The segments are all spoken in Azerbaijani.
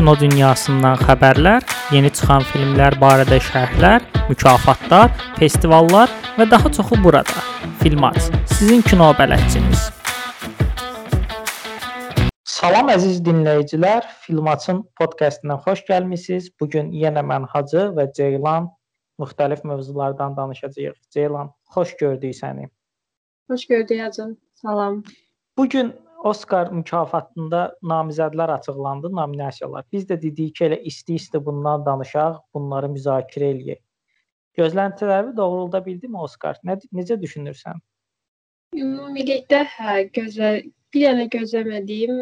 kino dünyasından xəbərlər, yeni çıxan filmlər barədə şərhlər, mükafatlar, festivallar və daha çoxu burada. Filmat, sizin kino bələdçiniz. Salam əziz dinləyicilər, Filmatın podkastına xoş gəlmisiniz. Bu gün yenə mən Hacı və Ceylan müxtəlif mövzulardan danışacağıq. Ceylan, xoş gördük səni. Xoş gördük Hacı. Salam. Bu gün Oskar mükafatında namizədlər açıqlandı, nominasiyalar. Biz də dedik ki, elə isti-isti bundan danışaq, bunları müzakirə eləyək. Gözləntiləri doğrulda bildimi Oskar? Nə necə düşünürsən? Ümumilikdə hə, gözlə bir dənə gözləmədiyim,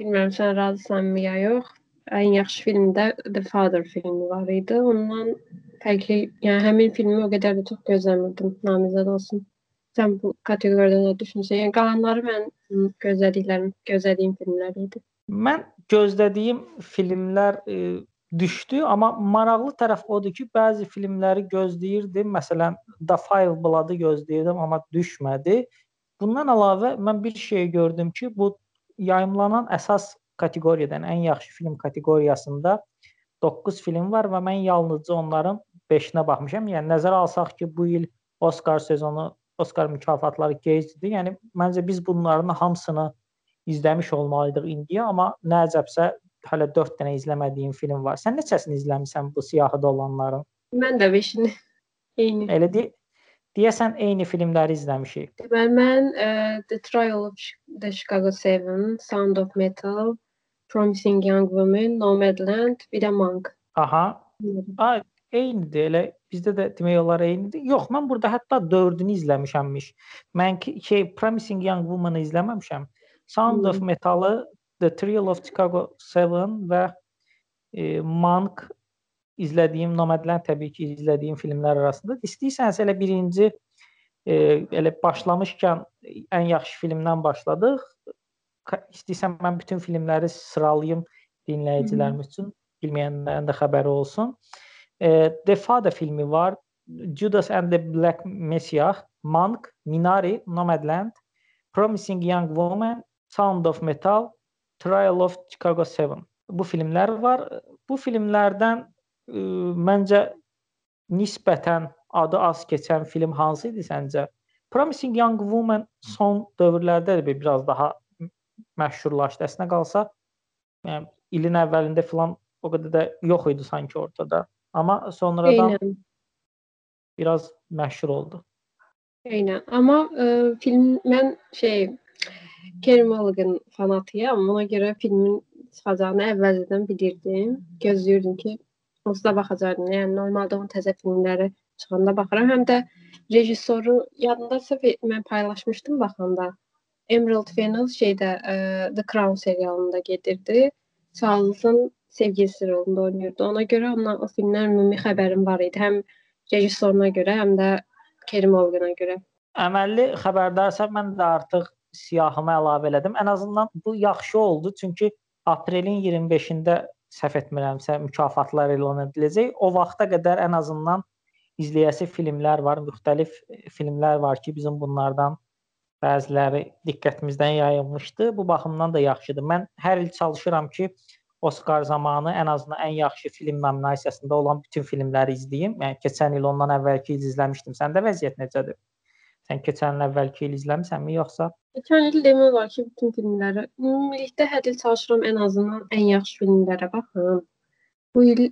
bilmirəm sən razısanmı ya yox. Ən yaxşı filmdə The Father filmi var idi. Ondan fərqli, yəni həmin filmi o qədər də çox gözləmirdim, namizəd olsun. Sən bu kateqoriyada nə düşünürsən? Yəni qalanları mən gözlədiklərim, gözlədiyim filmlər idi. Mən gözlədiyim filmlər e, düşdü, amma maraqlı tərəf odur ki, bəzi filmləri gözləyirdim. Məsələn, The Five Blood-ı gözləyirdim, amma düşmədi. Bundan əlavə mən bir şey gördüm ki, bu yayımlanan əsas kateqoriyadan ən yaxşı film kateqoriyasında 9 film var və mən yalnızca onların 5-nə baxmışam. Yəni nəzərə alsaq ki, bu il Oscar sezonu Oskar mükafatları gecdir. Yəni məncə biz bunların hamısını izləmiş olmalıydıq indiyə, amma nə əcəbsə hələ 4 dənə izləmədiyim film var. Sən neçəsini izləmisən bu siyahıda olanların? Mən də 5-ini. Eyni. Elə de deyəsən eyni filmləri izləmişik. Deməli mən uh, The Trial of the Chicago 7, Sound of Metal, Promising Young Woman, Nomadland, bir də Monk. Aha. Ay, eynidir. Elə bizdə də demək olar eynidir. Yox, mən burada hətta 4-ünü izləmişəmmiş. Mən ki şey Promising Young Woman-ı izləməmişəm. Sound of Metal-ı, The Trial of Chicago 7 və e, Monk izlədiyim Nomadland təbii ki, izlədiyim filmlər arasında. İstəyirsənsə elə birinci e, elə başlamışkən ən yaxşı filmdən başladıq. İstəyirsən mən bütün filmləri sıralayım dinləyicilərimiz üçün, bilməyənlərin də xəbəri olsun. E, The Father filmi var. Judas and the Black Messiah, Monk, Minari, Nomadland, Promising Young Woman, Sound of Metal, Trial of Chicago 7. Bu filmlər var. Bu filmlərdən ə, e, məncə nisbətən adı az keçən film hansı idi səncə? Promising Young Woman son dövrlərdə də biraz daha məşhurlaşdı. Əslində qalsa, yəni ilin əvvəlində filan o qədər də yox idi sanki ortada. Amma sonradan Eynən. biraz məşhur oldu. Eynən. Amma ə, e, film mən şey Kerry Mulligan fanatıyam. Ona görə filmin çıxacağını əvvəldən bilirdim. Gözləyirdim ki, onsuz da baxacaqdım. Yəni normalda onun təzə filmləri çıxanda baxıram. Həm də rejissoru yadındasa mən paylaşmışdım baxanda. Emerald Fennell şeydə ə, e, The Crown serialında gedirdi. Charles'ın sevgilisi rolunda oynayırdı. Ona görə ondan o filmdən ümumi xəbərim var idi. Həm rejissoruna görə, həm də Kerim Olgana görə. Əməlli xəbərdarsan mən də artıq siyahıma əlavə elədim. Ən azından bu yaxşı oldu, çünki aprelin 25-də səhv etmirəmsə mükafatlar elan ediləcək. O vaxta qədər ən azından izləyəsi filmlər var, müxtəlif filmlər var ki, bizim bunlardan bəziləri diqqətimizdən yayılmışdı. Bu baxımdan da yaxşıdır. Mən hər il çalışıram ki, Oskar zamanı ən azından ən yaxşı film nominasiyasında olan bütün filmləri izləyim. Yəni keçən il ondan əvvəlki il izləmişdim. Səndə vəziyyət necədir? Sən keçən il əvvəlki il izləmisənmi yoxsa? Keçən il demək olar ki, bütün filmləri ümumilikdə hər il çalışıram ən azından ən yaxşı filmlərə baxım. Bu il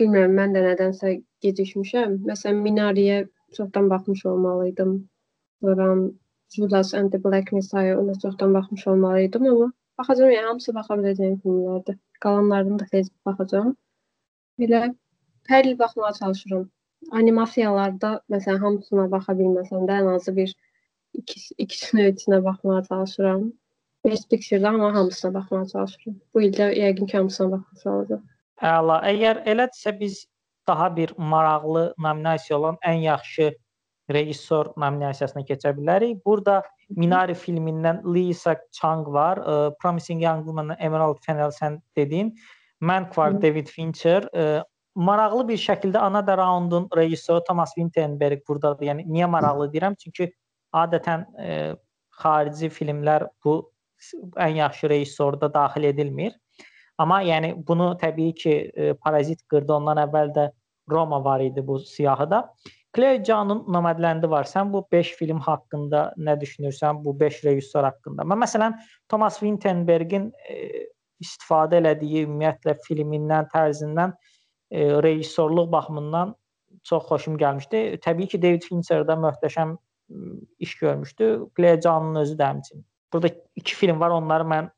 bilmirəm mən də nədənsə gecikmişəm. Məsələn, Minariyə çoxdan baxmış olmalıydım. Sonra Judas and the Black Messiah ona çoxdan baxmış olmalıydım, amma baxacağam, yəni hamısı baxa biləcəyim filmlərdir. Qalanlarını da tez baxacağam. Belə hər il baxmağa çalışıram. Animasiyalarda məsələn hamısına baxa bilməsəm də ən azı bir ikisi, ikisinə, üçünə baxmağa çalışıram. Best Picture-da amma hamısına baxmağa çalışıram. Bu ildə yəqin ki, hamısına baxmağa çalışacağam. Əla. Əgər elədirsə biz daha bir maraqlı nominasiya olan ən yaxşı rejissor nominasiyasına keçə bilərik. Burada Minari filmindən Lisa Chang var, e, Promising Young Woman Emerald Fennell sən dedin. Mank var, Hı. David Fincher. E, maraqlı bir şəkildə Ana da Round'un rejissoru Thomas Vinterberg burdadır. Yəni niyə maraqlı deyirəm? Çünki adətən e, xarici filmlər bu ən yaxşı rejissorda daxil edilmir. Amma yəni bunu təbii ki, e, Parazit qırdı. Ondan əvvəl də Roma var idi bu siyahıda. Claire Can'ın Nomadland var. Sən bu 5 film haqqında nə düşünürsən? Bu 5 rejissor haqqında? Mən məsələn Thomas Vinterbergin e, istifadə elədiyi ümumiyyətlə filmindən, tərzindən, e, rejissorluq baxımından çox xoşum gəlmişdi. Təbii ki, David Fincher də möhtəşəm iş görmüşdü. Claire Can'ın özü də həmçinin. Burada iki film var. Onları mən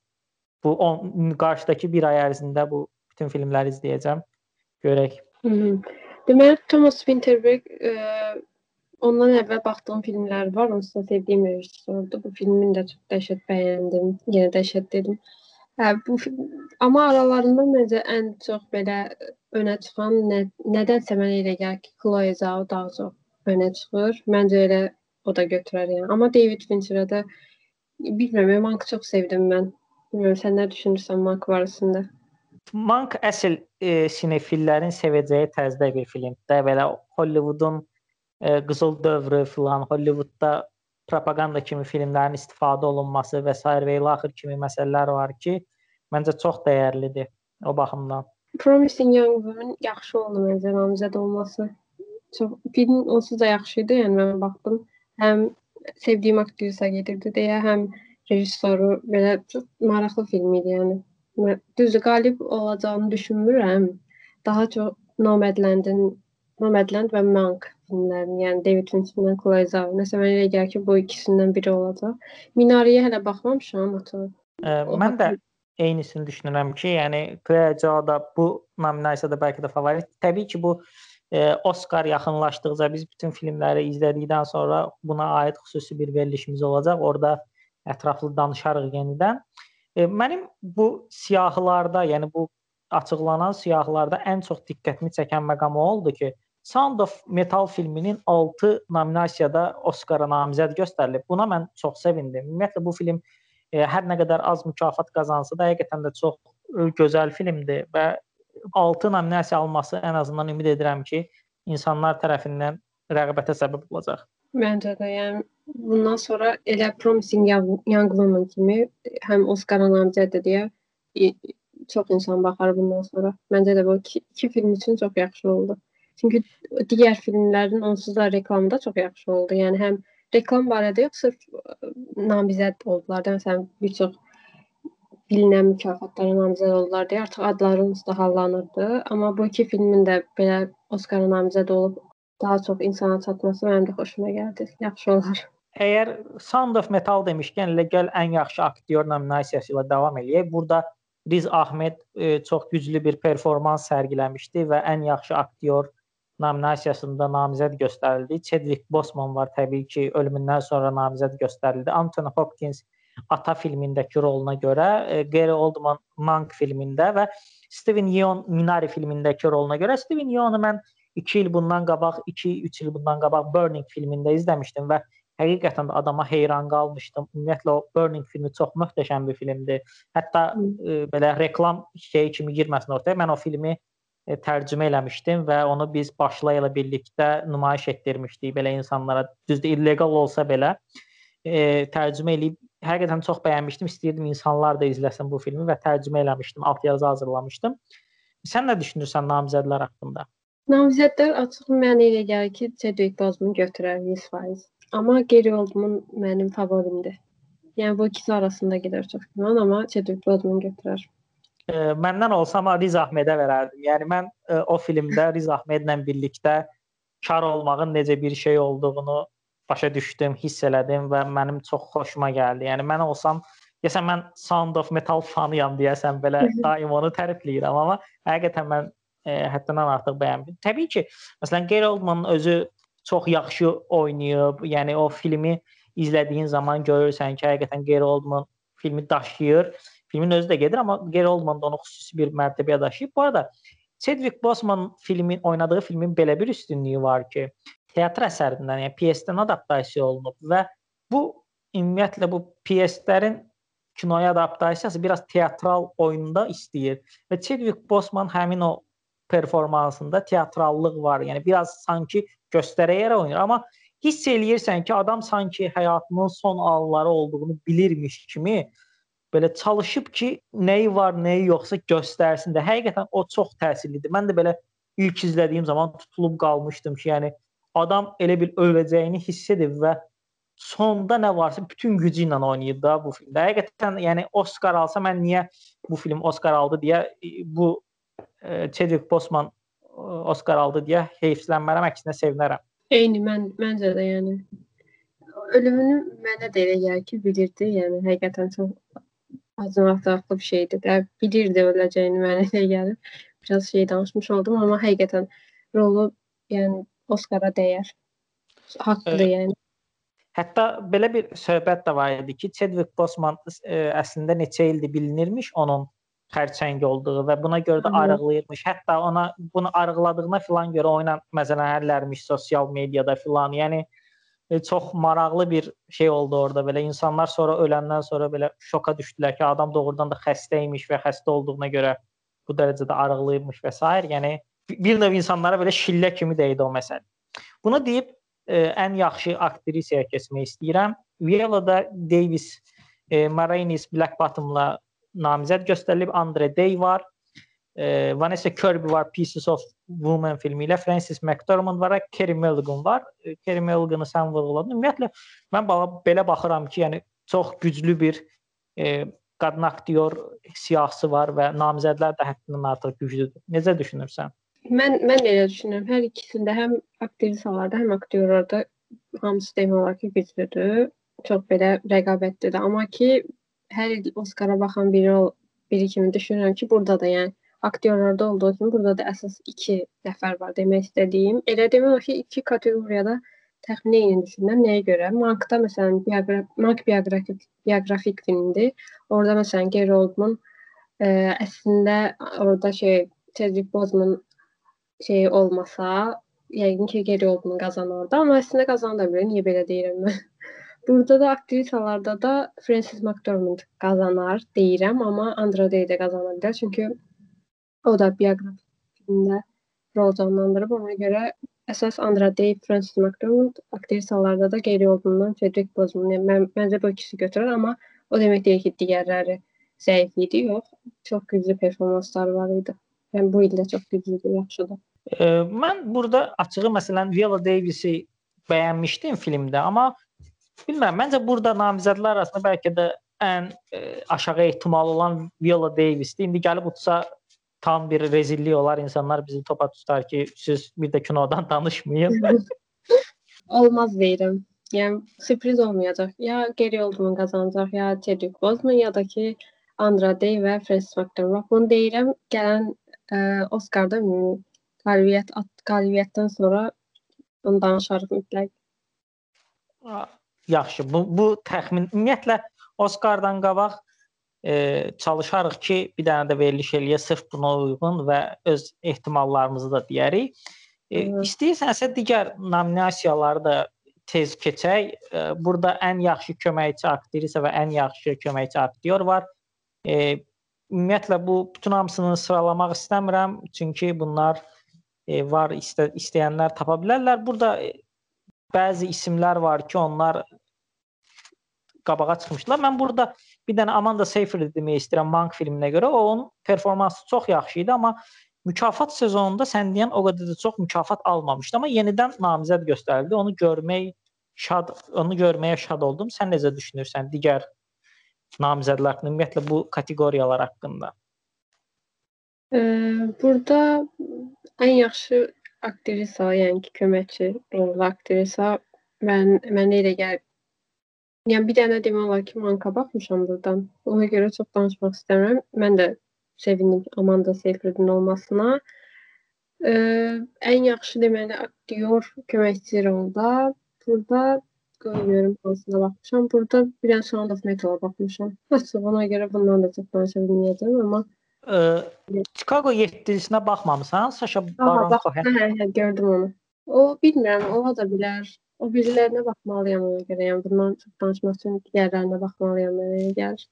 bu on, qarşıdakı bir ay ərzində bu bütün filmləri izləyəcəm. Görək. Hı -hı. Deməli Thomas Winterberg e, ondan əvvəl baxdığım filmlər var. Onsuz da sevdiyim rejissordur. Bu filmin də çox dəhşət bəyəndim. Yenə dəhşət dedim. Hə, bu amma aralarında məncə ən çox belə önə çıxan nə, nədənsə mənə elə gəlir ki, Chloe Zhao daha çox önə çıxır. Məncə elə o da götürər yəni. Amma David Fincherə də bilmirəm, Mank çox sevdim mən. Bilmirəm, sən nə düşünürsən Mank barəsində? Mank əsl e, sinefillərin sevəcəyi tərzdə bir filmdir. Belə Hollywoodun e, qızıl dövrü filan, Hollywoodda propaganda kimi filmlərin istifadə olunması və s. və ilə axır kimi məsələlər var ki, məncə çox dəyərlidir o baxımdan. Promising Young Woman yaxşı oldu məncə namizəd olması. Çox film onsuz da yaxşı idi, yəni mən baxdım. Həm sevdiyim aktrisa gedirdi deyə, həm rejissoru belə çox maraqlı film idi, yəni. Düzdür, qalib olacağını düşünmürəm. Daha çox Nomadland-in Nomadland və Mank filmlərini, yəni David Fincherlə Chloe Zhao. Nəsə mənə elə gəlir ki, bu ikisindən biri olacaq. Minariyə hələ baxmamışam, açıq. Mən də eynisini düşünürəm ki, yəni Chloe Zhao da bu nominasiyada bəlkə də favorit. Təbii ki, bu e, Oscar yaxınlaşdıqca biz bütün filmləri izlədikdən sonra buna aid xüsusi bir verilişimiz olacaq. Orada ətraflı danışarıq yenidən. E, mənim bu siyahılarda, yəni bu açıqlanan siyahılarda ən çox diqqətimi çəkən məqam o oldu ki, Sound of Metal filminin 6 nominasiyada Oskara namizəd göstərilib. Buna mən çox sevindim. Ümumiyyətlə bu film e, hər nə qədər az mükafat qazansa da həqiqətən də çox e, gözəl filmdir və 6 nominasiya alması ən azından ümid edirəm ki, insanlar tərəfindən rəğbətə səbəb olacaq. Məncə də, yəni bundan sonra elə Promising Young Woman kimi həm Oscar-a namizəddir deyə çox insan baxar bundan sonra. Məncə də bu iki, iki film üçün çox yaxşı oldu. Çünki digər filmlərin onsuz da reklamı da çox yaxşı oldu. Yəni həm reklam barədə yox, sırf namizəd oldular da, məsələn, bir çox bilinən mükafatlara namizəd oldular deyə artıq adlarımız da hallanırdı. Amma bu iki filmin də belə Oscar-a namizəd olub daha çox insana çatması mənim də xoşuma gəldi. Yaxşı olar. Əgər Sound of Metal demişkən, elə gəl ən yaxşı aktyor nominasiyası ilə davam eləyək. Burada Riz Ahmed e, çox güclü bir performans sərgiləmişdi və ən yaxşı aktyor nominasiyasında namizəd göstərildi. Chadwick Boseman var təbii ki, ölümündən sonra namizəd göstərildi. Anthony Hopkins Ata filmindəki roluna görə, e, Gary Oldman Mank filmində və Steven Yeun Minari filmindəki roluna görə Steven Yeunu mən 2 il bundan qabaq, 2-3 il bundan qabaq Burning filmində izləmişdim və həqiqətən də adama heyran qalmışdım. Ümumiyyətlə o Burning filmi çox möhtəşəm bir filmdir. Hətta e, belə reklam şeyi kimi girməsin ortaya. Mən o filmi e, tərcümə eləmişdim və onu biz başla ilə birlikdə nümayiş etdirmişdik belə insanlara. Düzdür, illegal olsa belə e, tərcümə eləyib həqiqətən çox bəyənmişdim. İstəyirdim insanlar da izləsin bu filmi və tərcümə eləmişdim. Alt yazı hazırlamışdım. Sən nə düşünürsən namizədlər haqqında? Namizədlər açıq mənə elə gəlir ki, Chadwick Boseman götürər 100%. Amma Gary Oldman mənim favorimdir. Yəni bu ikisi arasında gedər çox güman, amma Chadwick Boseman götürər. E, məndən olsam Riz Ahmedə verərdim. Yəni mən e, o filmdə Riz Ahmedlə birlikdə kar olmağın necə bir şey olduğunu başa düşdüm, hiss elədim və mənim çox xoşuma gəldi. Yəni mən olsam Deyəsən mən Sound of Metal fanıyam deyəsən belə daim onu tərifləyirəm, amma həqiqətən mən e, həddindən artıq bəyəndim. Təbii ki, məsələn Gary Oldmanın özü çox yaxşı oynayıb. Yəni o filmi izlədiyin zaman görürsən ki, həqiqətən Gary Oldman filmi daşıyır. Filmin özü də gedir, amma Gary Oldman da onu xüsusi bir mərtəbəyə daşıyıb. Bu arada Chadwick Boseman filmin oynadığı filmin belə bir üstünlüyü var ki, teatr əsərindən, yəni pyesdən adaptasiya olunub və bu ümumiyyətlə bu pyeslərin kinoya adaptasiyası biraz teatral oyunda istəyir və Chadwick Boseman həmin o performansında teatrallıq var. Yəni biraz sanki göstərəyərək oynayır, amma hiss eləyirsən ki, adam sanki həyatının son anları olduğunu bilirmiş kimi belə çalışıb ki, nəyi var, nəyi yoxsa göstərsin də. Həqiqətən o çox təsirlidir. Mən də belə ilk izlədiyim zaman tutulub qalmışdım ki, yəni adam elə bil öləcəyini hiss edib və sonda nə varsa bütün gücü ilə oynayır da bu filmdə. Həqiqətən yəni Oscar alsa mən niyə bu film Oscar aldı deyə bu e, Chadwick Boseman Oscar aldı deyə heyfslənmərəm, əksinə sevinərəm. Eyni mən məncə də yəni ölümünü mənə də elə gəlir ki, bilirdi. Yəni həqiqətən çox acınacaqlı bir şeydir də. Bilirdi öləcəyini mənə elə gəlir. Biraz şey danışmış oldum, amma həqiqətən rolu yəni Oskara dəyər. Haqqıdır evet. yəni. Hətta belə bir söhbət də var idi ki, Chadwick Boseman e, əslində neçə ildir bilinirmiş onun xərçəng olduğu və buna görə də arıqlayırmış. Hətta ona bunu arıqladığına filan görə oyuna məzələnərlərmiş sosial mediada filan. Yəni e, çox maraqlı bir şey oldu orada. Belə insanlar sonra öləndən sonra belə şoka düşdülər ki, adam doğrudan da xəstə imiş və xəstə olduğuna görə bu dərəcədə arıqlayırmış və s. Yəni bir növ insanlara belə şillə kimi dəydi o məsələ. Bunu deyib e, ən yaxşı aktrisaya keçmək istəyirəm. Viola da Davis e, Marainis Black Bottom-la namizəd göstərilib. Andre Day var. E, Vanessa Kirby var Pieces of Woman filmi ilə, Frances McDormand var, Kerry Mulligan var. E, Kerry Mulliganı sən vurğuladın. Ümumiyyətlə mən belə baxıram ki, yəni çox güclü bir e, qadın aktyor siyahısı var və namizədlər də həddindən artıq güclüdür. Necə düşünürsən? Mən mən elə düşünürəm. Hər ikisində həm aktrisalarda, həm aktyorlarda hamısı demək olar ki, güclüdür. Çox belə rəqabətlidir. Amma ki hər il Oskara baxan biri biri kimi düşünürəm ki, burada da yəni aktyorlarda olduğu kimi burada da əsas iki nəfər var demək istədiyim. Elə demək ki, iki kateqoriyada təxminən eyni düşünürəm. Nəyə görə? Mankda məsələn bioqraf Mank bioqrafik bioqrafik filmdir. Orada məsələn Gary Oldman ə, əslində orada şey Chadwick Boseman şey olmasa, yəqin ki Gary Oldman qazanardı, amma əslində qazandı bilər. Niyə belə deyirəm mən? Burada da aktrisalarda da Frances McDormand qazanar deyirəm, amma Andra Day də qazana bilər. Çünki O da bioqrafik filmdə rol canlandırıb. Ona görə əsas Andra Day, Frances McDormand, aktrisalarda da qeyri olduğundan Cedric Boseman. Yəni mən məncə bu ikisi götürər, amma o demək deyil ki, digərləri zəif idi. Yox, çox güclü performansları var idi. Yəni bu ildə çox güclüdür, yaxşıdır. E, mən burada açığı məsələn Viola Davisi bəyənmişdim filmdə, amma bilmirəm, məncə burada namizədlər arasında bəlkə də ən e, aşağı ehtimal olan Viola Davisdir. İndi gəlib utsa tam bir rezillik olar. İnsanlar bizi topa tutar ki, siz bir də kinodan danışmayın. Olmaz deyirəm. Yəni sürpriz olmayacaq. Ya Gary Oldman qazanacaq, ya Chadwick Boseman ya da ki Andrade və Frances McDormand. Bunu deyirəm, gələn ə, e, Oscarda qalibiyyət qalibiyyətdən sonra bunu danışarıq mütləq. Yaxşı, bu bu təxmin ümumiyyətlə Oscardan qabaq e, çalışarıq ki, bir dənə də veriliş eləyə sırf buna uyğun və öz ehtimallarımızı da deyərik. E, istəyirsənsə digər nominasiyaları da tez keçək. E, burada ən yaxşı köməkçi aktrisa və ən yaxşı köməkçi aktyor var. E, ümumiyyətlə bu bütün hamısını sıralamaq istəmirəm, çünki bunlar e, var istə, istəyənlər tapa bilərlər. Burada e, bəzi isimlər var ki, onlar qabağa çıxmışdılar. Mən burada bir dənə Amanda Seyfried demək istəyirəm Mank filminə görə. O onun performansı çox yaxşı idi, amma mükafat sezonunda sən deyən o qədər də çox mükafat almamışdı, amma yenidən namizəd göstərildi. Onu görmək şad, onu görməyə şad oldum. Sən necə düşünürsən digər namizədlər ümumiyyətlə bu kateqoriyalar haqqında? Ee, burada ən yaxşı aktrisa, yəni ki, köməkçi rol aktrisa mən mənə elə gəlir Yəni bir dənə demək olar ki, manka baxmışam burdan. Ona görə çox danışmaq istəmirəm. Mən də sevindim Amanda Seyfriedin olmasına. Ə, ən yaxşı deməli aktyor köməkçi rolda. Burada görürəm hansına baxmışam. Burada bir dənə Sound of Metal-a baxmışam. Açıq ona görə bundan da çox danışa bilməyəcəm, amma Ə, Chicago 7-sinə baxmamısan? Sasha Baron Cohen. Hə, hə, gördüm onu. O bilmirəm, ola da bilər. O birilərinə baxmalıyam ona görə. Yəni bundan çox danışmaq üçün digərlərinə baxmalıyam mənə gəlir.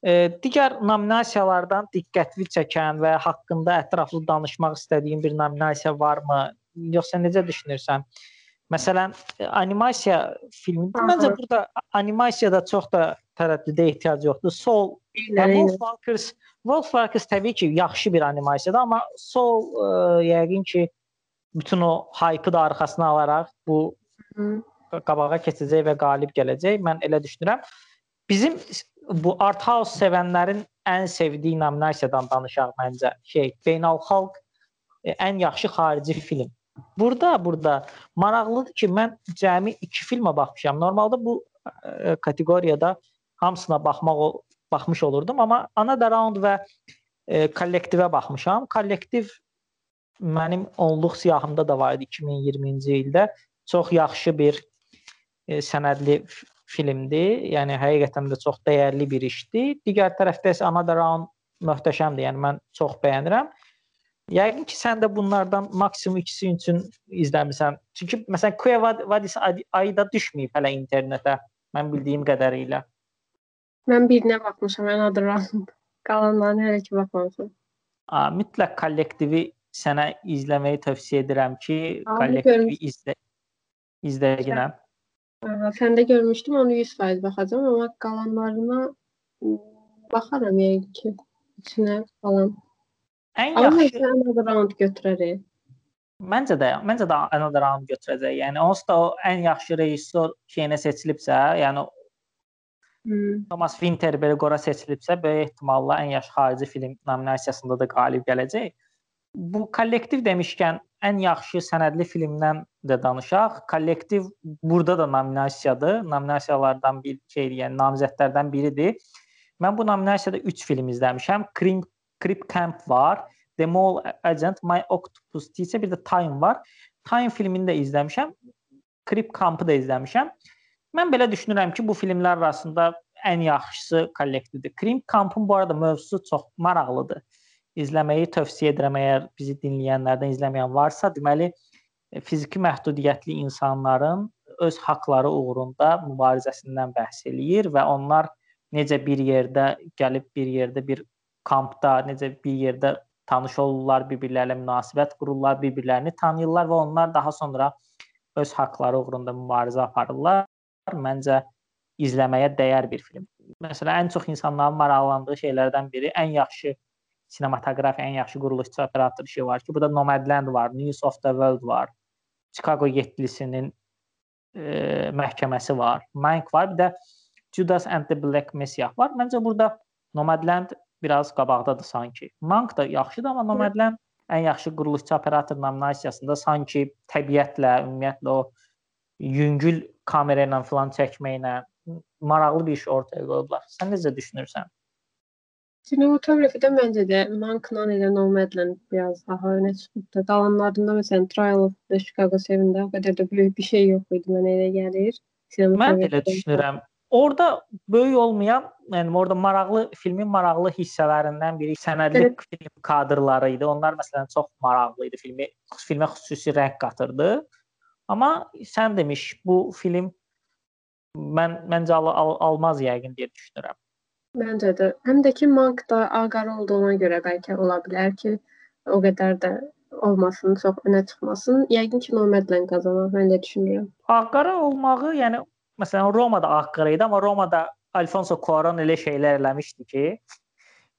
E, digər nominasiyalardan diqqətli çəkən və haqqında ətraflı danışmaq istədiyin bir nominasiya varmı? Yoxsa necə düşünürsən? Məsələn, animasiya filmidir. Məncə burada animasiyada çox da tərəddüdə ehtiyac yoxdur. Soul, Wolfwalkers, Wolfwalkers təbii ki, yaxşı bir animasiyadır, amma Soul ə, yəqin ki, bütün o hype-ı da arxasına alaraq bu. Qabağa keçəcək və qalib gələcək. Mən elə düşünürəm. Bizim bu art house sevənlərin ən sevdiyi nominasiyadan danışaq məncə. Şey, beynəlxalq e, ən yaxşı xarici film. Burada, burada maraqlıdır ki, mən cəmi 2 filmə baxmışam. Normalda bu ə, e, kateqoriyada hamısına baxmaq baxmış olurdum, amma Another Round və e, kollektivə baxmışam. Kollektiv mənim onluq siyahımda da var idi 2020-ci ildə. Çox yaxşı bir e, sənədli filmdir. Yəni həqiqətən də çox dəyərli bir işdir. Digər tərəfdə isə Another Round möhtəşəmdir. Yəni mən çox bəyənirəm. Yəqin ki, sən də bunlardan maksimum ikisi üçün izləmisən. Çünki məsələn Kueva Vadis ayda düşməyib hələ internetə. Mən bildiyim qədərilə. Mən birinə baxmışam, Another Round. Qalanlarına hələ ki baxmamışam. A, mütləq kollektivi sənə izləməyi tövsiyə edirəm ki, kollektivi izlə izləyinəm. Aha, səndə görmüşdüm, onu 100% baxacağam, amma qalanlarına baxaram yəqin ki, içinə falan. Ən yaxşı amma Another Round götürərik. Məncə də, məncə də Another Round götürəcək. Yəni onsuz da o ən yaxşı rejissor şeyinə seçilibsə, yəni Hmm. Thomas Winterberg qora seçilibsə, böyük ehtimalla ən yaxşı xarici film nominasiyasında da qalib gələcək. Bu kollektiv demişkən ən yaxşı sənədli filmdən də danışaq. Kollektiv burada da nominasiyadır. Nominasiyalardan bir şey, yəni namizədlərdən biridir. Mən bu nominasiyada 3 film izləmişəm. Creep, Creep Camp var, The Mole Agent, My Octopus isə bir də Time var. Time filmini də izləmişəm. Creep Camp'ı da izləmişəm. Mən belə düşünürəm ki, bu filmlər arasında ən yaxşısı kollektivdir. Creep Camp'ın bu arada mövzusu çox maraqlıdır izləməyi tövsiyə edirəm. Əgər bizi dinləyənlərdən izləməyən varsa, deməli e, fiziki məhdudiyyətli insanların öz haqqları uğrunda mübarizəsindən bəhs eləyir və onlar necə bir yerdə gəlib bir yerdə bir kampda, necə bir yerdə tanış olurlar, bir-birlərlə münasibət qururlar, bir-birlərini tanıyırlar və onlar daha sonra öz haqqları uğrunda mübarizə aparırlar. Məncə izləməyə dəyər bir film. Məsələn, ən çox insanların maraqlandığı şeylərdən biri ən yaxşı sinematografiya ən yaxşı quruluşçu operator işi var ki, burada Nomadland var, News of the World var, Chicago 7-lisinin e, məhkəməsi var, Mank var, bir də Judas and the Black Messiah var. Məncə burada Nomadland biraz qabaqdadır sanki. Mank da yaxşıdır, amma Nomadland ən yaxşı quruluşçu operator nominasiyasında sanki təbiətlə, ümumiyyətlə o yüngül kamera ilə falan çəkməklə maraqlı bir iş ortaya qoyublar. Sən necə düşünürsən? Sinematografidə məncə də Mankla elə Nomadland biraz daha önə çıxıbdı. Qalanlarında məsələn Trial of the Chicago 7-də o qədər də böyük bir şey yox idi mənə elə gəlir. Mən elə düşünürəm. Orada böyük olmayan, yəni orada maraqlı filmin maraqlı hissələrindən biri sənədli evet. film kadrları idi. Onlar məsələn çox maraqlı idi. Filmi filmə xüsusi rəng qatırdı. Amma sən demiş bu film mən məncə al, al, almaz yəqin deyə düşünürəm. Məncə də. Həm də ki, Mank da ağqara olduğuna görə bəlkə ola bilər ki, o qədər də olmasın, çox önə çıxmasın. Yəqin ki, Nomadland qazanar, mən də düşünürəm. Ağqara olmağı, yəni məsələn Romada ağqara idi, amma Romada Alfonso Cuarón elə şeylər eləmişdi ki,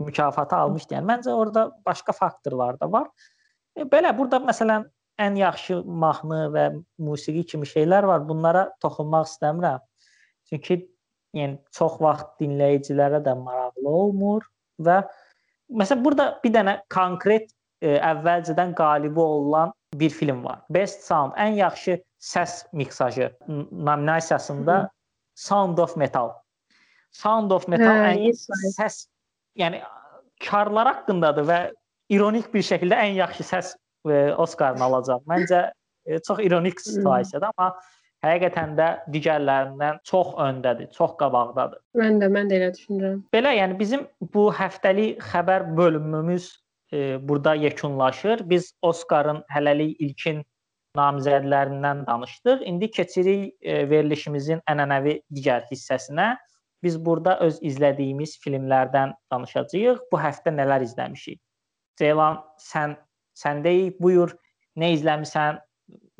mükafatı almışdı. Yəni məncə orada başqa faktorlar da var. E, belə burada məsələn ən yaxşı mahnı və musiqi kimi şeylər var. Bunlara toxunmaq istəmirəm. Çünki yəni çox vaxt dinləyicilərə də maraqlı olmur və məsələn burada bir dənə konkret e, əvvəlcədən qalibi olan bir film var. Best Sound, ən yaxşı səs miksajı nominasiyasında Hı. Sound of Metal. Sound of Metal hə, ən yes, səs yəni karlar haqqındadır və ironik bir şəkildə ən yaxşı səs e, Oscar'ını alacaq. Məncə e, çox ironik situasiyadır, amma həqiqətən də digərlərindən çox öndədir, çox qabaqdadır. Mən də, mən də elə düşünürəm. Belə, yəni bizim bu həftəlik xəbər bölümümüz e, burada yekunlaşır. Biz Oscar'ın hələlik ilkin namizədlərindən danışdıq. İndi keçirik e, verilişimizin ənənəvi digər hissəsinə. Biz burada öz izlədiyimiz filmlərdən danışacağıq. Bu həftə nələr izləmişik? Ceylan, sən səndəyik. Buyur, nə izləmisən?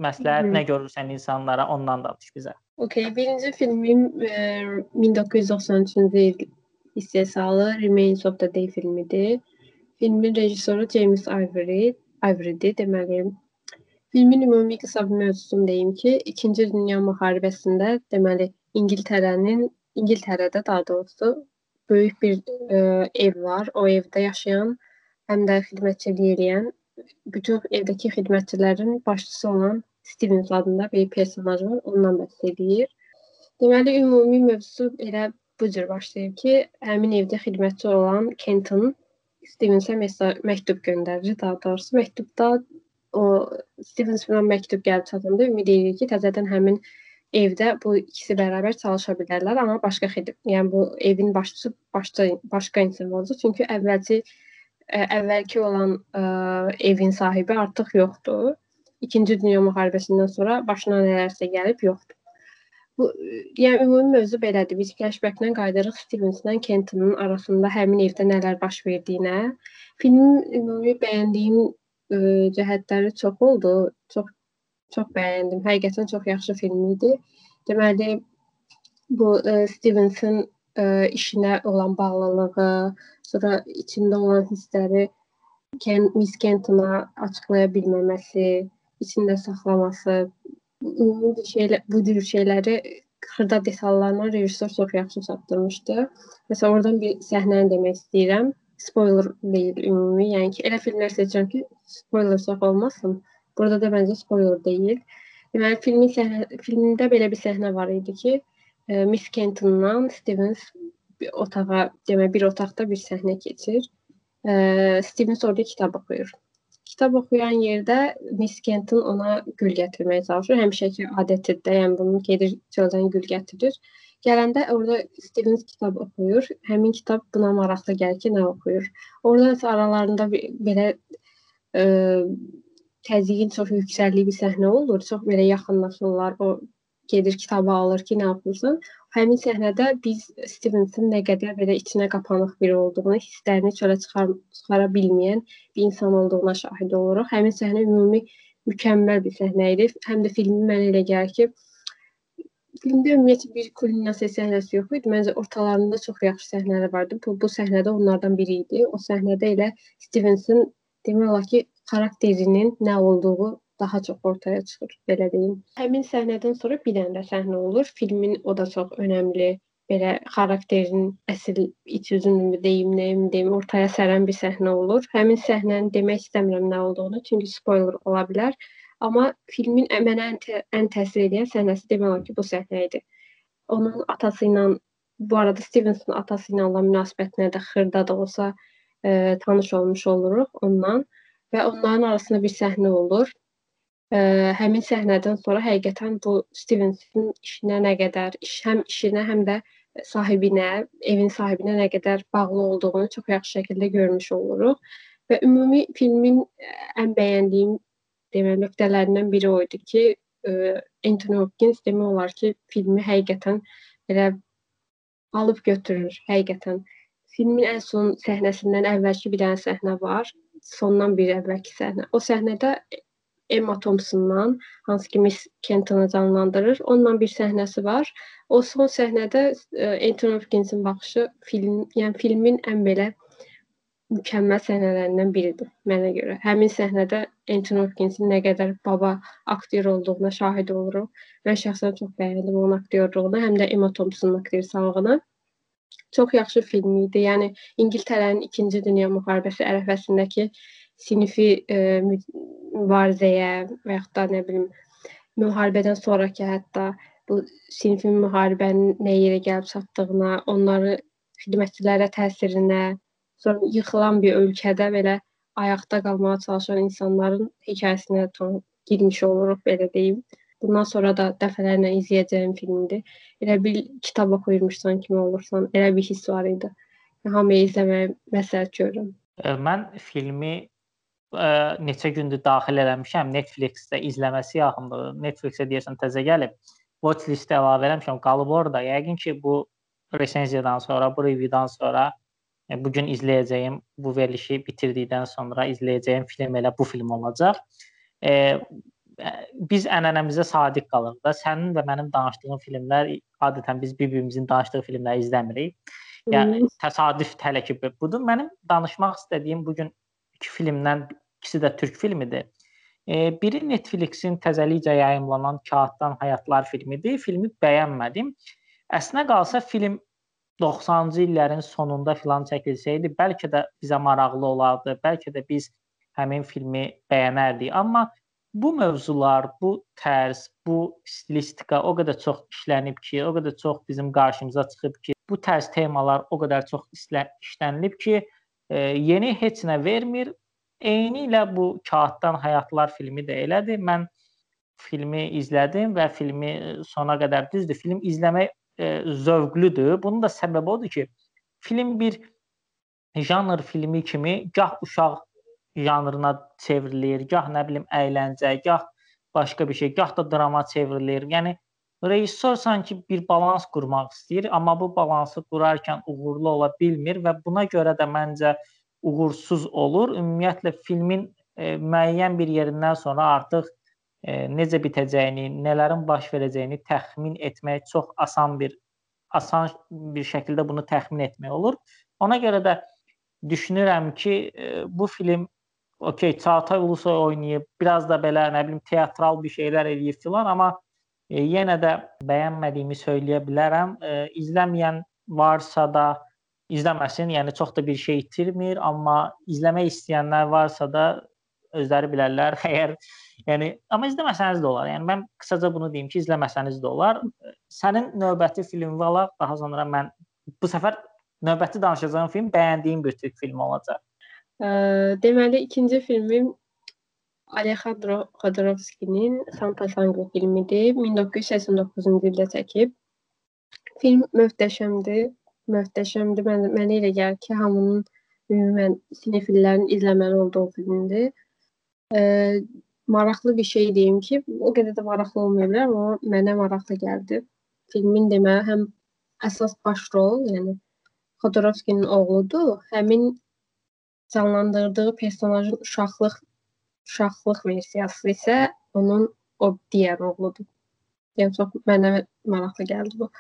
Məsləhət, Hı nə görürsən insanlara, ondan danış bizə. Okay, birinci filmim e, 1993-cü il istehsalı Remains of the Day filmidir. Filmin rejissoru James Ivory, Ivory'dir deməli. Filmin ümumi qısa bir mövzusunu deyim ki, 2-ci Dünya müharibəsində deməli İngiltərənin İngiltərədə daha doğrusu böyük bir ə, ev var. O evdə yaşayan, həm də xidmətçilik edən bütün evdəki xidmətçilərin başçısı olan Stevens adında bir personaj var. Ondan bəhs edir. Deməli ümumi mövzusu elə bu cür başlayır ki, həmin evdə xidmətçi olan Kenton Stevensə məktub göndərir. Daha doğrusu məktubda o Stevens filan məktub gəlib çatanda ümid edirik ki, təzədən həmin evdə bu ikisi bərabər çalışa bilərlər, amma başqa xidmət, yəni bu evin başçısı başqa başqa insan olacaq. Çünki əvvəlki ə, əvvəlki olan ə, evin sahibi artıq yoxdur. İkinci Dünya müharibəsindən sonra başına nələrsə gəlib yoxdur. Bu yəni ümumi mövzu belədir. Biz flashback-lə qayıdırıq Stevenslə Kentonun arasında həmin evdə nələr baş verdiyinə. Filmin ümumi bəyəndiyim ə, cəhətləri çox oldu. Çox çox bəyəndim. Həqiqətən çox yaxşı film idi. Deməli bu ə, Stevenson ə, işinə olan bağlılığı, sonra içində olan hissləri Ken Miss Kenton'a açıqlaya bilməməsi, içində saxlaması, bu şeylər, bu cür şeyləri xırda detallarla rejissor çox yaxşı çatdırmışdı. Məsələn, oradan bir səhnəni demək istəyirəm spoiler deyil ümumi. Yəni ki, elə filmlər seçirəm ki, spoiler çox olmasın. Burada da məncə spoiler deyil. Deməli, filmin səhnə, filmdə belə bir səhnə var idi ki, e, Miss Kentondan Stevens bir otağa, demək bir otaqda bir səhnə keçir. E, Stevens orada kitab oxuyur. Kitab oxuyan yerdə Miss Kenton ona gül gətirməyə çalışır. Həmişəki adətidir, yəni bunu gedir çöldən gül gətirir. Gələndə orada Stevens kitab oxuyur. Həmin kitab buna maraqlı gəlir ki, nə oxuyur. Oradan isə aralarında bir, belə ə, təzyiqin çox yüksəkliyi bir səhnə olur. Çox belə yaxınlaşırlar. O gedir kitabı alır ki, nə oxuyursan. Həmin səhnədə biz Stevensin nə qədər belə içinə qapanıq biri olduğunu, hisslərini çölə çıxar çıxara bilməyən bir insan olduğuna şahid oluruq. Həmin səhnə ümumi mükəmməl bir səhnə idi. Həm də filmin mənə elə gəlir ki, Filmdə ümumiyyətlə bir kulminasiya səhnəsi yox idi. Məncə ortalarında çox yaxşı səhnələr vardı. Bu, bu səhnədə onlardan biri idi. O səhnədə elə Stevenson demək olar ki, xarakterinin nə olduğu daha çox ortaya çıxır, belə deyim. Həmin səhnədən sonra bir dənə də səhnə olur. Filmin o da çox önəmli belə xarakterin əsl iç üzünü deyim, nəyim deyim, ortaya sərən bir səhnə olur. Həmin səhnəni demək istəmirəm nə olduğunu, çünki spoiler ola bilər. Amma filmin mənə ən, tə ən təsir edən səhnəsi demək olar ki, bu səhnə idi. Onun atası ilə bu arada Stevenson atası ilə olan münasibətinə də xırda da olsa e, tanış olmuş oluruq ondan və onların arasında bir səhnə olur. E, həmin səhnədən sonra həqiqətən bu Stevenson işinə nə qədər, iş həm işinə, həm də sahibinə, evin sahibinə nə qədər bağlı olduğunu çox yaxşı şəkildə görmüş oluruq. Və ümumi filmin ən bəyəndiyim demək nöqtələrindən biri o idi ki, ə, Anthony Hopkins demək olar ki, filmi həqiqətən elə alıb götürür, həqiqətən. Filmin ən son səhnəsindən əvvəlki bir dənə səhnə var, sondan bir əvvəlki səhnə. O səhnədə Emma Thompsondan, hansı ki Miss Kentonu canlandırır, onunla bir səhnəsi var. O son səhnədə e, Anthony Hopkinsin baxışı film, yəni filmin ən belə mükəmməl səhnələrindən biridir mənə görə. Həmin səhnədə Anthony Hopkinsin nə qədər baba aktyor olduğuna şahid oluruq. Mən şəxsən çox bəyəndim onun aktyorluğunu, həm də Emma Thompsonun aktrisalığını. Çox yaxşı film idi. Yəni İngiltərənin 2-ci Dünya müharibəsi ərəfəsindəki sinifi e, mübarizəyə və yaxud da nə bilim müharibədən sonrakı hətta bu sinifin müharibənin nə yerə gəlib çatdığına, onları xidmətçilərə təsirinə, Sonra yıxılan bir ölkədə belə ayaqda qalmağa çalışan insanların hekayəsinə girmiş oluruq belə deyim. Bundan sonra da dəfələrlə izləyəcəyim filmdir. Elə bir kitab oxuyurmuşsan kimi olursan, elə bir hiss var idi. Hamıya izləməyə məsləhət görürəm. Mən filmi ə, neçə gündür daxil eləmişəm Netflix-də izləməsi yaxındır. Netflix-ə deyəsən təzə gəlib. Watch listə əlavə eləmişəm, qalıb orada. Yəqin ki, bu resenziyadan sonra, bu reviewdan sonra E, bu gün izləyəcəyim bu verilişi bitirdikdən sonra izləyəcəyim film elə bu film olacaq. E, biz ənənəmizə sadiq qalırıq da. Sənin və mənim danışdığım filmlər adətən biz bir-birimizin danışdığı filmləri izləmirik. Yəni təsadüf hələ ki budur. Mənim danışmaq istədiyim bu gün iki filmdən ikisi də türk filmidir. E, biri Netflix-in təzəlikcə yayımlanan Kağıtdan Həyatlar filmidir. Filmi bəyənmədim. Əslinə qalsa film 90-cı illərin sonunda filan çəkilsəydi, bəlkə də bizə maraqlı olardı. Bəlkə də biz həmin filmi bəyənərdik. Amma bu mövzular, bu tərz, bu stilistika o qədər çox işlənib ki, o qədər çox bizim qarşımıza çıxıb ki, bu tərz temalar o qədər çox işlənilib ki, e, yeni heç nə vermir. Eyni ilə bu Kağıtdan Həyatlar filmi də elədir. Mən filmi izlədim və filmi sona qədər düzdür. Film izləmək e, zövqlüdür. Bunun da səbəbi odur ki, film bir janr filmi kimi gah uşaq janrına çevrilir, gah nə bilim əyləncə, gah başqa bir şey, gah da drama çevrilir. Yəni rejissor sanki bir balans qurmaq istəyir, amma bu balansı qurarkən uğurlu ola bilmir və buna görə də məncə uğursuz olur. Ümumiyyətlə filmin e, müəyyən bir yerindən sonra artıq e, necə bitəcəyini, nələrin baş verəcəyini təxmin etmək çox asan bir asan bir şəkildə bunu təxmin etmək olur. Ona görə də düşünürəm ki, e, bu film okey Çağatay Ulusoy oynayıb, biraz da belə nə bilim teatral bir şeylər eləyib filan, amma e, yenə də bəyənmədiyimi söyləyə bilərəm. E, izləməyən varsa da izləməsin. Yəni çox da bir şey itirmir, amma izləmək istəyənlər varsa da özləri bilərlər. Əgər yəni amma izləməsəniz də olar. Yəni mən qısaca bunu deyim ki, izləməsəniz də olar. Sənin növbəti filmin vala daha sonra mən bu səfər növbəti danışacağım film bəyəndiyim bir türk filmi olacaq. Ə, deməli ikinci filmim Alejandro Jodorowsky'nin Santa Sangre filmidir. 1989-cu ildə çəkib. Film möhtəşəmdir. Möhtəşəmdir. Mən mənə elə gəlir ki, hamının ümumən sinefillərin izləməli olduğu filmdir. Ə, maraqlı bir şey deyim ki, o qədər də maraqlı olmaya bilər, amma mənə maraqlı gəldi. Filmin deməli həm əsas baş rol, yəni Xodorovskinin oğludur, həmin canlandırdığı personajın uşaqlıq uşaqlıq versiyası isə onun o digər oğludur. Yəni çox mənə maraqlı gəldi bu.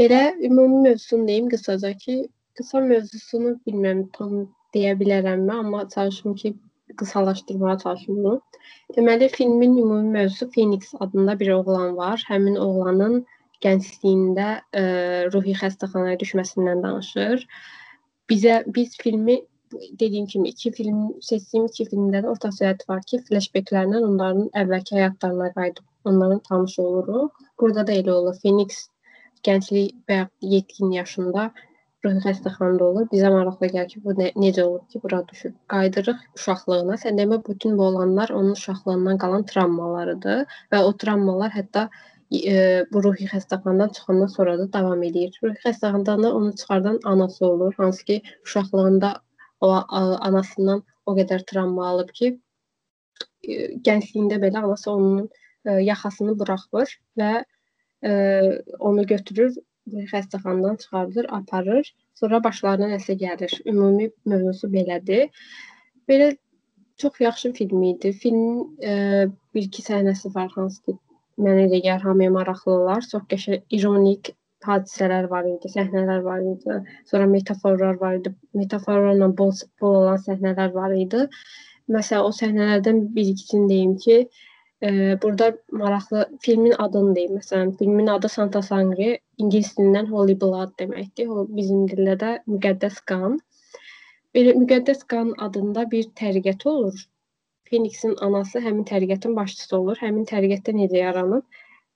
Belə ümumi mövzusunu deyim qısaca ki, qısa mövzusunu bilmirəm tam deyə bilərəmmi, amma çalışım ki, qısalaşdırmağa çalışım bunu. Deməli, filmin ümumi mövzusu Phoenix adında bir oğlan var. Həmin oğlanın gəncliyində ə, ruhi xəstəxanaya düşməsindən danışır. Bizə biz filmi dediyim kimi iki film seçdiyim iki filmdə də ortaq söhbət var ki, flashbacklərlə onların əvvəlki həyatlarına qayıdıb onların tanış oluruq. Burada da elə olur. Phoenix gənclik və yetkin yaşında ruhi xəstəxanada olur. Bizə maraqlı gəlir ki, bu ne, necə olub ki, bura düşüb. Qayıdırıq uşaqlığına. Sən demə bütün bu olanlar onun uşaqlığından qalan travmalarıdır və o travmalar hətta e, bu ruhi xəstəxanadan çıxandan sonra da davam edir. Ruhi xəstəxanadan onu çıxardan anası olur, hansı ki, uşaqlığında o anasından o qədər travma alıb ki, e, gəncliyində belə anası onun e, yaxasını buraxmır və e, onu götürür xəstəxanadan çıxardır, aparır. Sonra başlarına nəsə gəlir. Ümumi mövzusu belədir. Belə çox yaxşı film idi. Filmin e, bir-iki səhnəsi var hansı ki, mənə elə gəlir hamıya maraqlı olar. Çox qəşəng ironik hadisələr var idi, səhnələr var idi. Sonra metaforlar var idi. Metaforlarla bol, bol olan səhnələr var idi. Məsələn, o səhnələrdən bir-ikisini deyim ki, e, burada maraqlı filmin adını deyim. Məsələn, filmin adı Santa Sangre, ingilis dilindən Holy Blood deməkdir. O bizim dildə də müqəddəs qan. Belə müqəddəs qan adında bir təriqət olur. Phoenixin anası həmin təriqətin başçısı olur. Həmin təriqətdə necə yaranıb?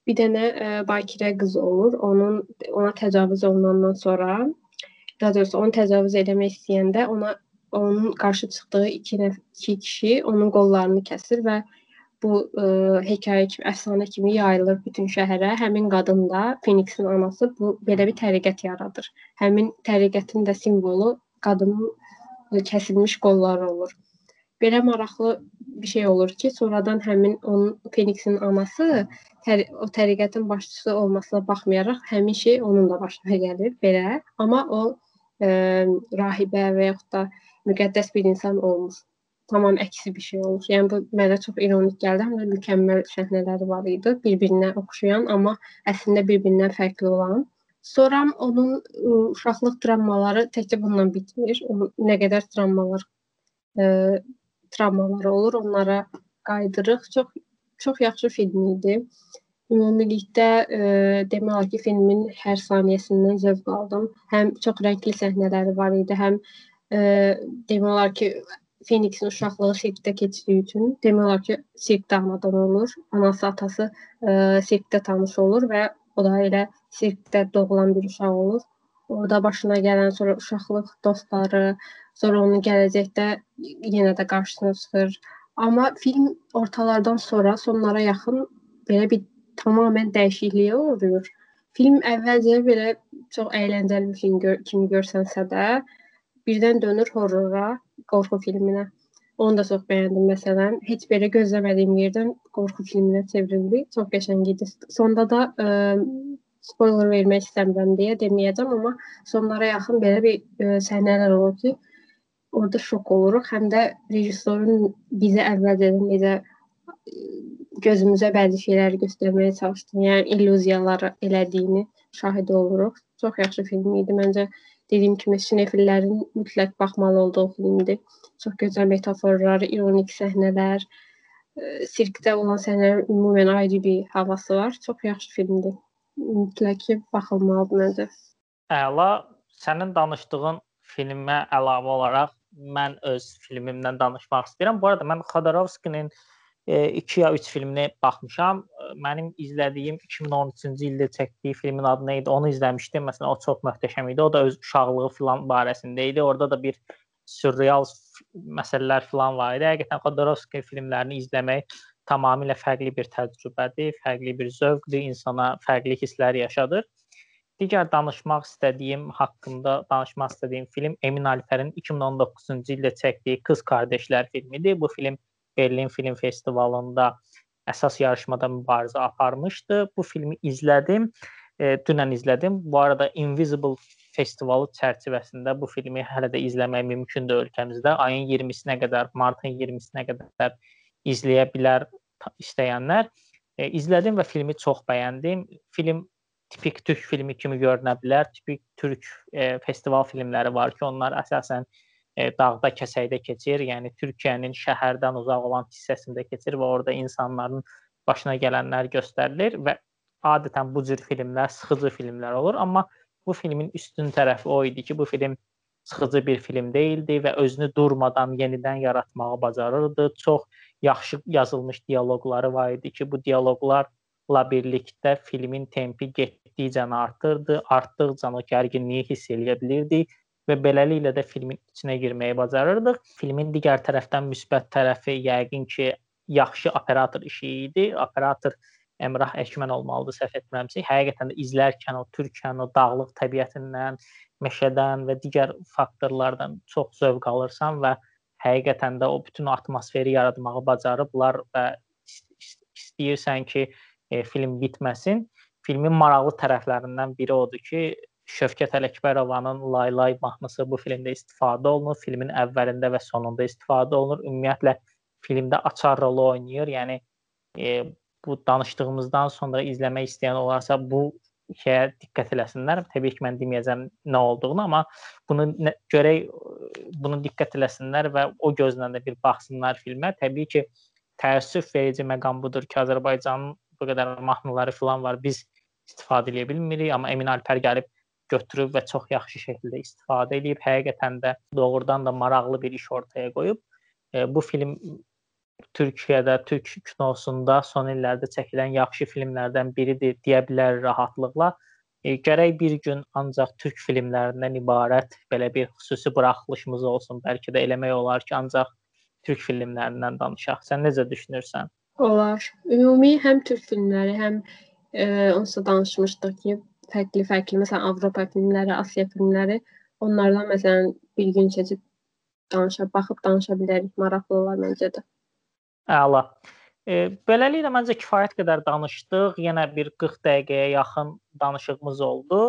Bir dənə ə, bakirə qız olur. Onun ona təcavüz olunandan sonra daha doğrusu onu təcavüz etmək istəyəndə ona onun qarşı çıxdığı iki iki kişi onun qollarını kəsir və bu ə, e, hekayə kimi, əfsanə kimi yayılır bütün şəhərə. Həmin qadın da Phoenixin anası bu belə bir təriqət yaradır. Həmin təriqətin də simvolu qadının ə, kəsilmiş qolları olur. Belə maraqlı bir şey olur ki, sonradan həmin onun Phoenixin anası tər o təriqətin başçısı olmasına baxmayaraq həmin şey onun da başına gəlir belə. Amma o ə, rahibə və yaxud da müqəddəs bir insan olmur. Tamam əksi bir şey olur. Yəni bu mənə çox ironik gəldi. Həm də mükəmməl səhnələri var idi, bir-birinə oxşayan, amma əslində bir-birindən fərqli olan. Sonra onun ə, uşaqlıq travmaları təkcə bununla bitmir. O nə qədər travmalar ə, travmaları olur, onlara qayıdırıq. Çox çox yaxşı film idi. Ümumilikdə e, demək olar ki, filmin hər saniyəsindən zövq aldım. Həm çox rəngli səhnələri var idi, həm e, demək olar ki, Phoenixin uşaqlığı sirkdə keçdiyi üçün demək olar ki, sirkdə anadan olur. Anası, atası e, sirkdə tanış olur və o da elə sirkdə doğulan bir uşaq olur. Orada başına gələn sonra uşaqlıq dostları, sonra onun gələcəkdə yenə də qarşısına çıxır. Amma film ortalardan sonra, sonlara yaxın belə bir tamamilə dəyişikliyə uğrayır. Film əvvəlcə belə çox əyləncəli bir film gör kimi görsənsə də, birdən dönür horrora, qorxu filminə. Onu da çox bəyəndim məsələn. Heç belə gözləmədiyim yerdən qorxu filminə çevrildi. Çox qəşəng idi. Sonda da ə, spoiler vermək istəmirəm deyə deməyəcəm, amma sonlara yaxın belə bir ə, səhnələr olur ki, orada şok oluruq. Həm də rejissorun bizə əvvəlcədən necə gözümüzə bəzi şeyləri göstərməyə çalışdığını, yəni illüziyalar elədiyini şahid oluruq. Çox yaxşı film idi. Məncə dediyim kimi sinefillərin mütləq baxmalı olduğu filmdir. Çox gözəl metaforlar, ironik səhnələr, e, sirkdə olan səhnələrin ümumən ayrı bir havası var. Çox yaxşı filmdir. Mütləq baxılmalıdır məncə. Əla. Sənin danışdığın filmə əlavə olaraq mən öz filmimdən danışmaq istəyirəm. Bu arada mən Xodorkovskinin 2 ya 3 filminə baxmışam. Mənim izlədiyim 2013-cü ildə çəkdiyi filmin adı nə idi? Onu izləmişdim. Məsələn, o çox möhtəşəm idi. O da öz uşaqlığı filan barəsində idi. Orada da bir surreal məsələlər filan var idi. Həqiqətən Xodorkovski filmlərini izləmək tamamilə fərqli bir təcrübədir, fərqli bir zövqdür, insana fərqli hisslər yaşadır. Digər danışmaq istədiyim haqqında danışmaq istədiyim film Emin Alpərin 2019-cu ildə çəkdiyi Qız Qardaşlar filmidir. Bu film Berlin Film Festivalında əsas yarışmada mübarizə aparmışdı. Bu filmi izlədim. E, dünən izlədim. Bu arada Invisible festivalı çərçivəsində bu filmi hələ də izləmək mümkündür ölkəmizdə. Ayın 20-sinə qədər, martın 20-sinə qədər izləyə bilər istəyənlər. E, izlədim və filmi çox bəyəndim. Film tipik türk filmi kimi görünə bilər. Tipik türk e, festival filmləri var ki, onlar əsasən e, dağda, kəsəkdə keçir. Yəni Türkiyənin şəhərdən uzaq olan hissəsində keçir və orada insanların başına gələnlər göstərilir və adətən bu cür filmlər sıxıcı filmlər olur, amma bu filmin üstün tərəfi o idi ki, bu film sıxıcı bir film değildi və özünü durmadan yenidən yaratmağı bacarırdı. Çox yaxşı yazılmış dialoqları var idi ki, bu dialoqlarla birlikdə filmin tempi getdikcə artırdı, artdıqca o gərginliyi hiss eləyə bilirdik və beləliklə də filmin içinə girməyi bacarırdıq. Filmin digər tərəfdən müsbət tərəfi yəqin ki, yaxşı operator işi idi. Operator Əmrah Əkmən olmalıdır, səhv etmirəmsə. Həqiqətən də izlərkən o Türkiyənin o dağlıq təbiətindən, meşədən və digər faktorlardan çox zövq alırsan və həqiqətən də o bütün atmosferi yaratmağı bacarıblar və istəyirsən ki, e, film bitməsin. Filmin maraqlı tərəflərindən biri odur ki, Şövkət Ələkbərovanın Laylay mahnısı bu filmdə istifadə olunur. Filmin əvvəlində və sonunda istifadə olunur. Ümumiyyətlə filmdə açar rolu oynayır. Yəni e, bu danışdığımızdan sonra izləmək istəyən olarsa bu şeyə diqqət eləsinlər. Təbii ki, mən deməyəcəm nə olduğunu, amma bunu nə, görək bunu diqqət eləsinlər və o gözlə də bir baxsınlar filmə. Təbii ki, təəssüf verici məqam budur ki, Azərbaycanın bu qədər mahnıları falan var. Biz istifadə edə bilmirik, amma Emin Alpər gəlib götürüb və çox yaxşı şəkildə istifadə edib. Həqiqətən də doğrudan da maraqlı bir iş ortaya qoyub. E, bu film Türkiyədə, türk kinosunda son illərdə çəkilən yaxşı filmlərdən biridir deyə bilər rahatlıqla. E, gərək bir gün ancaq türk filmlərindən ibarət belə bir xüsusi buraxılışımız olsun. Bəlkə də eləmək olar ki, ancaq türk filmlərindən danışaq. Sən necə düşünürsən? Olar. Ümumi həm türk filmləri, həm e, onsuz da danışmışdıq ki, fərqli-fərqli, məsələn, Avropa filmləri, Asiya filmləri, onlardan məsələn bir gün keçib danışa, baxıb danışa bilərik. Maraqlı olar məncə də. Əla. E, beləliklə məncə kifayət qədər danışdıq. Yenə bir 40 dəqiqəyə yaxın danışığımız oldu.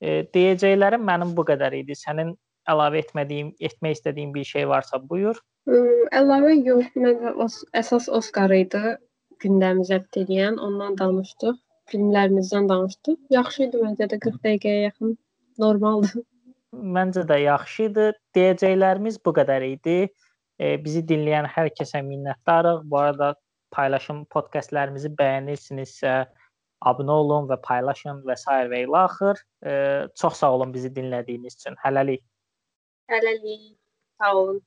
E, deyəcəklərim mənim bu qədər idi. Sənin əlavə etmədiyim, etmək istədiyim bir şey varsa buyur. Əlavə yox, mən əsas Oskar idi gündəmimizə edən, ondan danışdıq. Filmlərimizdən danışdıq. Yaxşı idi məncə də 40 dəqiqəyə yaxın normaldır. Məncə də yaxşı idi. Deyəcəklərimiz bu qədər idi. E, bizi dinləyən hər kəsə minnətdarıq. Bu arada paylaşım podkastlarımızı bəyənirsinizsə abunə olun və paylaşın və s. və ilə axır. E, çox sağ olun bizi dinlədiyiniz üçün. Hələlik. Hələlik. Sağ olun.